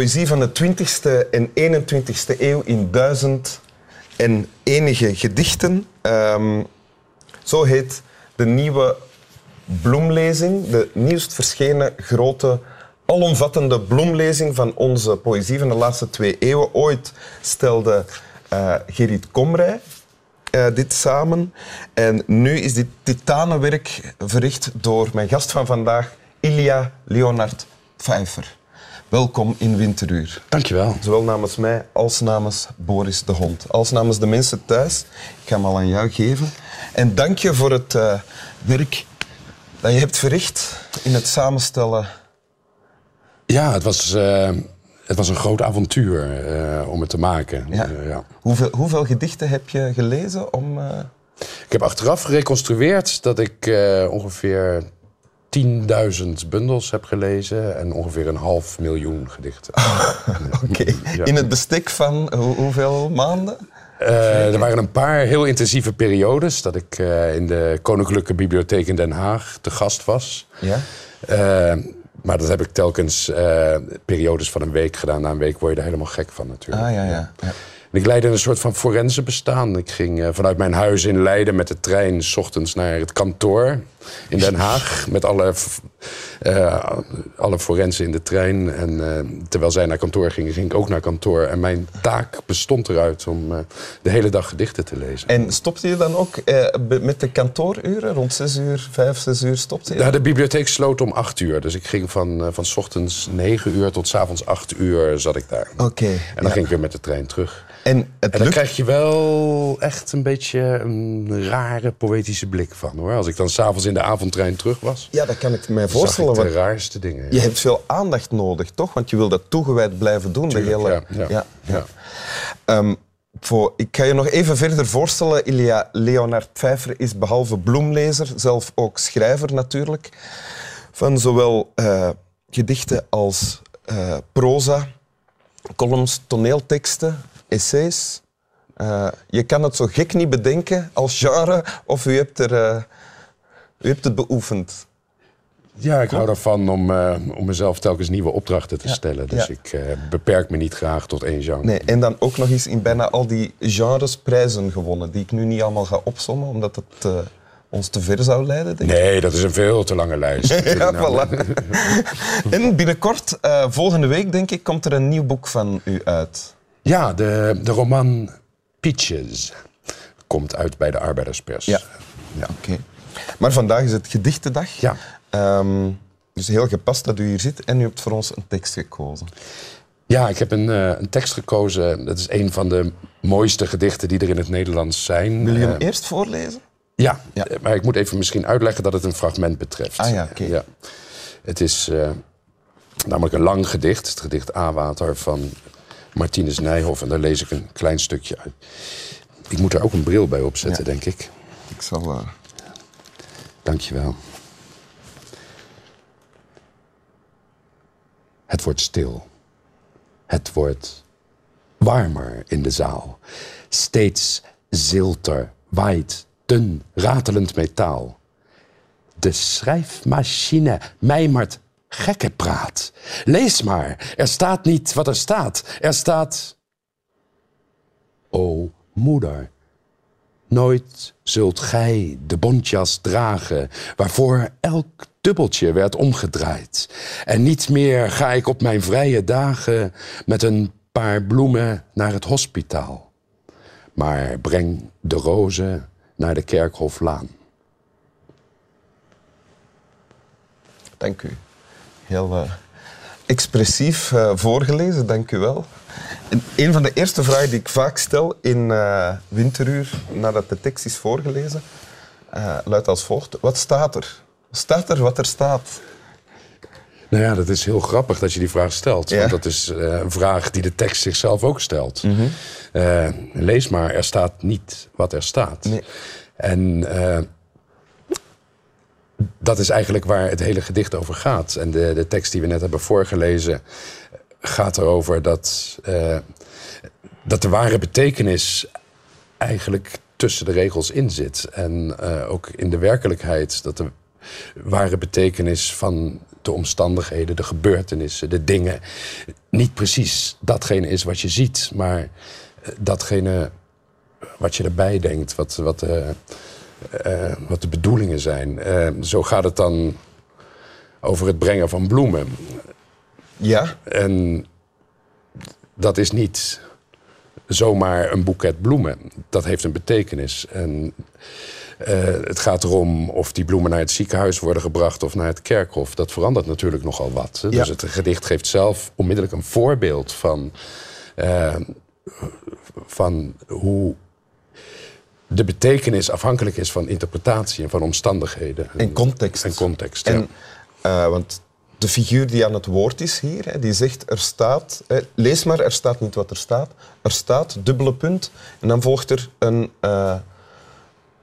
Poëzie van de 20e en 21e eeuw in duizend en enige gedichten. Ehm, zo heet de nieuwe bloemlezing, de nieuwst verschenen grote, alomvattende bloemlezing van onze poëzie van de laatste twee eeuwen. Ooit stelde uh, Gerrit Komrij uh, dit samen. En nu is dit titanenwerk verricht door mijn gast van vandaag, Ilja Leonard Pfeiffer. Welkom in Winteruur. Dankjewel. Zowel namens mij als namens Boris de Hond. Als namens de mensen thuis. Ik ga hem al aan jou geven. En dank je voor het uh, werk dat je hebt verricht in het samenstellen. Ja, het was, uh, het was een groot avontuur uh, om het te maken. Ja. ja. Hoeveel, hoeveel, gedichten heb je gelezen om... Ik heb achteraf gereconstrueerd dat ik ongeveer 10.000 bundels heb gelezen en ongeveer een half miljoen gedichten. Oké. In het bestek van hoeveel maanden? Uh, er waren een paar heel intensieve periodes dat ik uh, in de Koninklijke Bibliotheek in Den Haag te gast was. Ja? Uh, maar dat heb ik telkens periodes van een week gedaan. Na een week word je er helemaal gek van natuurlijk. Ah, ja, ja. ja. Ik leidde een soort van forense bestaan. Ik ging vanuit mijn huis in Leiden met de trein... S ochtends naar het kantoor in Den Haag. Met alle, uh, alle forensen in de trein. En uh, terwijl zij naar kantoor gingen, ging ik ook naar kantoor. En mijn taak bestond eruit om uh, de hele dag gedichten te lezen. En stopte je dan ook met de kantooruren? Rond zes uur, vijf, zes uur stopte je? Ja, de bibliotheek sloot om acht uur. Dus ik ging van, van s ochtends negen uur tot s avonds acht uur zat ik daar. Oké. en dan ja. ging ik weer met de trein terug. En, het en dan krijg je wel echt een beetje een rare poëtische blik van hoor. Als ik dan s'avonds in de avondtrein terug was. Ja, dat kan ik me voorstellen. de raarste dingen. Ja. Je hebt veel aandacht nodig, toch? Want je wil dat toegewijd blijven doen. Tuurlijk, de hele... ja, ja, ja. Um, voor, ik ga je nog even verder voorstellen. Ilia Leonard Pfeiffer is behalve bloemlezer zelf ook schrijver natuurlijk. Van zowel uh, gedichten als uh, proza, columns, toneelteksten, essays. Uh, je kan het zo gek niet bedenken als genre of u hebt, er, uh, u hebt het beoefend. Ja, ik hou ervan om, uh, om mezelf telkens nieuwe opdrachten te ja. stellen. Dus ja. ik beperk me niet graag tot één genre. Nee, en dan ook nog eens in bijna al die genres prijzen gewonnen, die ik nu niet allemaal ga opzommen, omdat het ons te ver zou leiden. Denk nee, ik. dat is een veel te lange lijst. ja, voilà. en binnenkort, volgende week denk ik, komt er een nieuw boek van u uit. Ja, de, de roman Peaches komt uit bij de Arbeiderspers. Ja, ja. oké. Okay. Maar vandaag is het gedichtendag. Ja. Um, dus heel gepast dat u hier zit en u hebt voor ons een tekst gekozen. Ja, ik heb een, uh, een tekst gekozen. Dat is een van de mooiste gedichten die er in het Nederlands zijn. Wil je hem uh, eerst voorlezen? Ja, ja, maar ik moet even misschien uitleggen dat het een fragment betreft. Ah ja, oké. Okay. Ja. Het is uh, namelijk een lang gedicht, het gedicht A-water van Martinus Nijhoff. En daar lees ik een klein stukje uit. Ik moet er ook een bril bij opzetten, ja. denk ik. Ik zal... Uh... Dankjewel. Het wordt stil. Het wordt warmer in de zaal. Steeds zilter, waait, dun, ratelend metaal. De schrijfmachine mijmert gekke praat. Lees maar, er staat niet wat er staat. Er staat... O moeder, nooit zult gij de bontjas dragen... waarvoor elk dubbeltje werd omgedraaid. En niet meer ga ik op mijn vrije dagen... met een paar bloemen naar het hospitaal. Maar breng de rozen naar de Kerkhoflaan. Dank u heel uh, expressief uh, voorgelezen, dank u wel. En een van de eerste vragen die ik vaak stel in uh, winteruur, nadat de tekst is voorgelezen, luidt als volgt. Wat staat er? Staat er wat er staat? Nou ja, dat is heel grappig dat je die vraag stelt. Ja. Want dat is een vraag die de tekst zichzelf ook stelt. Mm -hmm. lees maar, er staat niet wat er staat. Nee. En dat is eigenlijk waar het hele gedicht over gaat. En de, de tekst die we net hebben voorgelezen gaat erover dat, uh, dat de ware betekenis eigenlijk tussen de regels in zit. En uh, ook in de werkelijkheid dat de ware betekenis van de omstandigheden, de gebeurtenissen, de dingen niet precies datgene is wat je ziet, maar eh, datgene wat je erbij denkt, wat, wat, eh, eh, wat de bedoelingen zijn. Eh, zo gaat het dan over het brengen van bloemen. Ja, En dat is niet zomaar een boeket bloemen. Dat heeft een betekenis. En eh, het gaat erom of die bloemen naar het ziekenhuis worden gebracht of naar het kerkhof. Dat verandert natuurlijk nogal wat. hè. Ja. Dus het gedicht geeft zelf onmiddellijk een voorbeeld van, van hoe de betekenis afhankelijk is van interpretatie en van omstandigheden. En context. En context, ja. Eh, want de figuur die aan het woord is hier, hè, die zegt er staat, hè, lees maar, er staat niet wat er staat. Er staat, dubbele punt. En dan volgt er een, eh,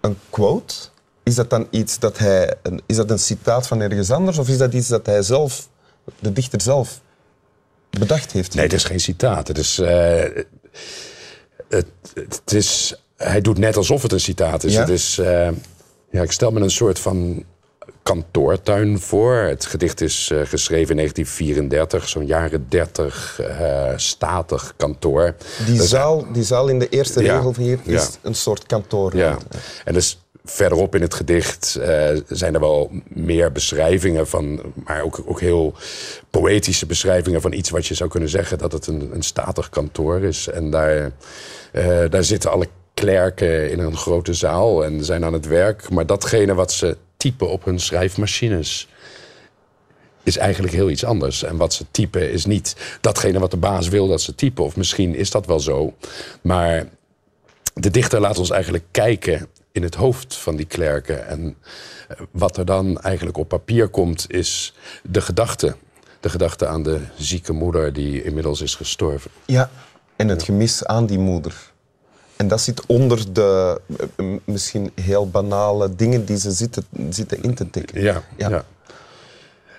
een quote. Is dat dan iets dat hij, een, is dat een citaat van ergens anders of is dat iets dat hij zelf, de dichter zelf, bedacht heeft? Nee, het is geen citaat. Het is, eh, het, het is, hij doet net alsof het een citaat is. Ja? Het is eh, ja, ik stel me een soort van kantoortuin voor. Het gedicht is eh, geschreven in 1934, zo'n jaren 30, eh, statig kantoor. Die, Dus- zaal, die zaal in de eerste Ja, regel hier is ja. een soort kantoor. Ja, en dus verderop in het gedicht zijn er wel meer beschrijvingen van, maar ook, ook heel poëtische beschrijvingen van iets wat je zou kunnen zeggen dat het een, een statig kantoor is. En daar, daar zitten alle klerken in een grote zaal en zijn aan het werk. Maar datgene wat ze typen op hun schrijfmachines is eigenlijk heel iets anders. En wat ze typen is niet datgene wat de baas wil dat ze typen. Of misschien is dat wel zo. Maar de dichter laat ons eigenlijk kijken in het hoofd van die klerken. En eh, wat er dan eigenlijk op papier komt, is de gedachte. De gedachte aan de zieke moeder die inmiddels is gestorven. Ja, en het gemis aan die moeder. En dat zit onder de eh, m- misschien heel banale dingen die ze zitten, zitten in te tikken. Ja, Ja. ja.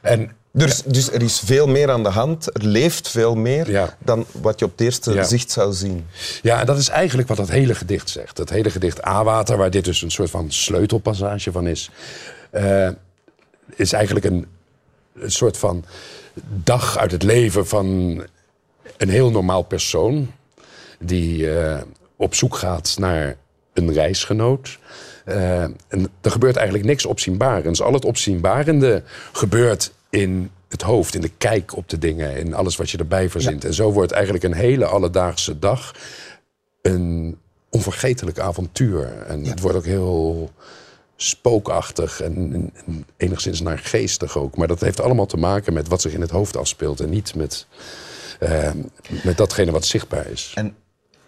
En Dus, dus er is veel meer aan de hand, er leeft veel meer Ja. dan wat je op het eerste Ja. zicht zou zien. Ja, en dat is eigenlijk wat dat hele gedicht zegt. Het hele gedicht A-water, waar dit dus een soort van sleutelpassage van is, eh, is eigenlijk een, een soort van dag uit het leven van een heel normaal persoon die eh, op zoek gaat naar een reisgenoot. Eh, en er gebeurt eigenlijk niks opzienbarends. Al het opzienbarende gebeurt in het hoofd, in de kijk op de dingen, in alles wat je erbij verzint. En zo wordt eigenlijk een hele alledaagse dag een onvergetelijk avontuur. En het wordt ook heel spookachtig en, en- en enigszins naargeestig ook. Maar dat heeft allemaal te maken met wat zich in het hoofd afspeelt en niet met, eh, met datgene wat zichtbaar is. En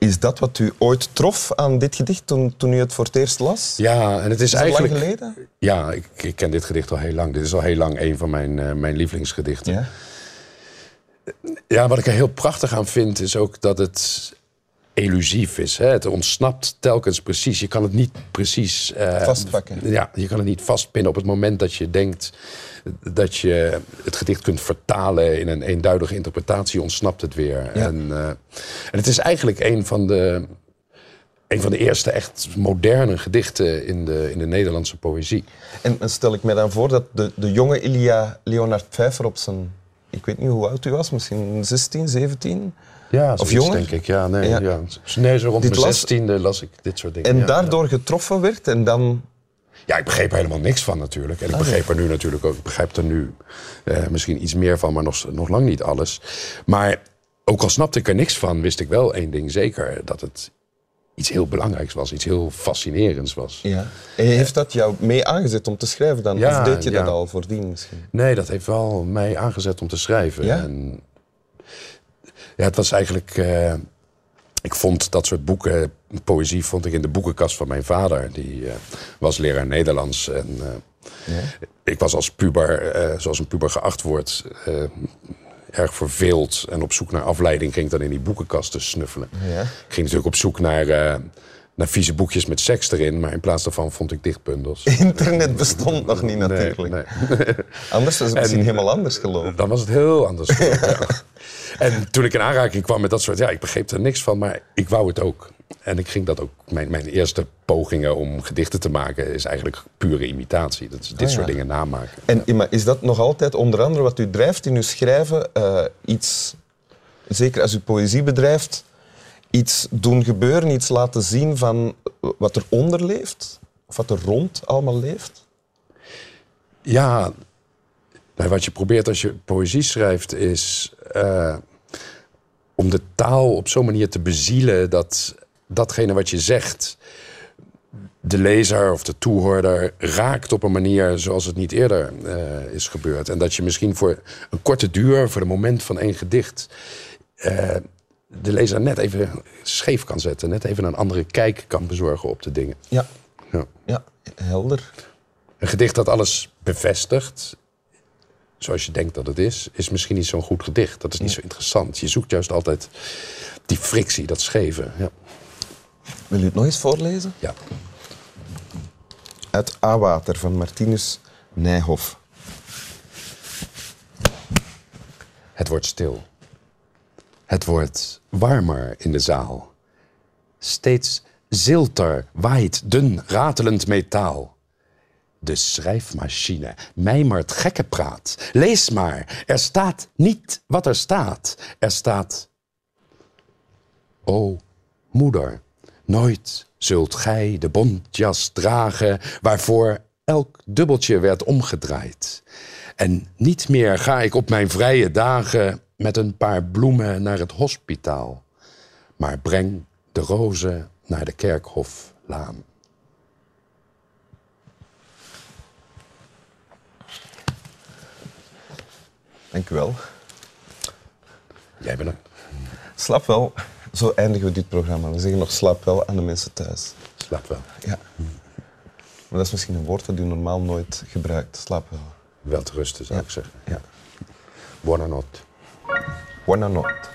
is dat wat u ooit trof aan dit gedicht toen, toen u het voor het eerst las? Ja, en het is, Is eigenlijk. lang geleden? Ja, ik, ik ken dit gedicht al heel lang. Dit is al heel lang een van mijn, eh, mijn lievelingsgedichten. Ja. Ja, wat ik er heel prachtig aan vind, is ook dat het elusief is. Hè? Het ontsnapt telkens precies. Je kan het niet precies... eh, Vastpakken. Ja, je kan het niet vastpinnen op het moment dat je denkt... dat je het gedicht kunt vertalen in een eenduidige interpretatie... ontsnapt het weer. Ja. En, eh, en het is eigenlijk een van de... Een van de eerste echt moderne gedichten in de, in de Nederlandse poëzie. En stel ik me dan voor dat de, de jonge Ilia Leonard Pfeiffer op zijn... Ik weet niet hoe oud u was, misschien 16, 17? Ja, Of jonger? denk ik. Ja, nee, Ja. ja. nee zo rond Dit mijn las- zestiende las ik dit soort dingen. En ja, daardoor getroffen werd en dan... Ja, ik begreep er helemaal niks van natuurlijk. En ik Oh, begreep er nu natuurlijk ook. Ik begrijp er nu eh, misschien iets meer van, maar nog, nog lang niet alles. Maar ook al snapte ik er niks van, wist ik wel één ding zeker: dat het iets heel belangrijks was, iets heel fascinerends was. Ja. En heeft dat jou mee aangezet om te schrijven dan? Ja, of deed je dat ja. al voordien misschien? Nee, dat heeft wel mij aangezet om te schrijven. Ja? En, ja, het was eigenlijk. eh, ik vond dat soort boeken, poëzie, vond ik in de boekenkast van mijn vader. Die eh, was leraar Nederlands. En eh, ik was als puber, zoals een puber geacht wordt, erg verveeld. En op zoek naar afleiding ging ik dan in die boekenkasten snuffelen. Ja. Ik ging natuurlijk op zoek naar, eh, naar vieze boekjes met seks erin. Maar in plaats daarvan vond ik dichtbundels. Internet bestond nog niet natuurlijk. Nee, Anders was het misschien En- helemaal anders gelopen. Dan was het heel anders. ja. En toen ik in aanraking kwam met dat soort... Ja, ik begreep er niks van, maar ik wou het ook. En ik ging dat ook... Mijn, mijn eerste pogingen om gedichten te maken... is eigenlijk pure imitatie. Dat is dit Ah, soort ja. dingen namaken. En maar is dat nog altijd onder andere wat u drijft in uw schrijven? eh, iets, zeker als u poëzie bedrijft, iets doen gebeuren, iets laten zien van wat er onder leeft? Of wat er rond allemaal leeft? Ja, nou, wat je probeert als je poëzie schrijft is eh, om de taal op zo'n manier te bezielen dat datgene wat je zegt de lezer of de toehoorder raakt op een manier zoals het niet eerder eh, is gebeurd. En dat je misschien voor een korte duur, voor de moment van één gedicht, eh, de lezer net even scheef kan zetten, net even een andere kijk kan bezorgen op de dingen. Ja, Ja. ja helder. Een gedicht dat alles bevestigt, zoals je denkt dat het is, is misschien niet zo'n goed gedicht. Dat is niet zo interessant. Je zoekt juist altijd die frictie, dat scheve. Ja. Wil u het nog eens voorlezen? ja. Uit A-water van Martinus Nijhoff. Het wordt stil. Het wordt warmer in de zaal. Steeds zilter waait dun ratelend metaal. De schrijfmachine mijmert gekke praat. Lees maar, er staat niet wat er staat. Er staat... O, moeder, nooit zult gij de bontjas dragen... waarvoor elk dubbeltje werd omgedraaid. En niet meer ga ik op mijn vrije dagen... met een paar bloemen naar het hospitaal. Maar breng de rozen naar de kerkhoflaan. Dank u wel. Jij bent er. Slaap wel. Zo eindigen we dit programma. We zeggen nog slaap wel aan de mensen thuis. Slaap wel. Ja. Maar dat is misschien een woord dat u normaal nooit gebruikt. Slaap wel. Wel te rusten, zou ik zeggen. Ja. Buonanotte. Buonanotte.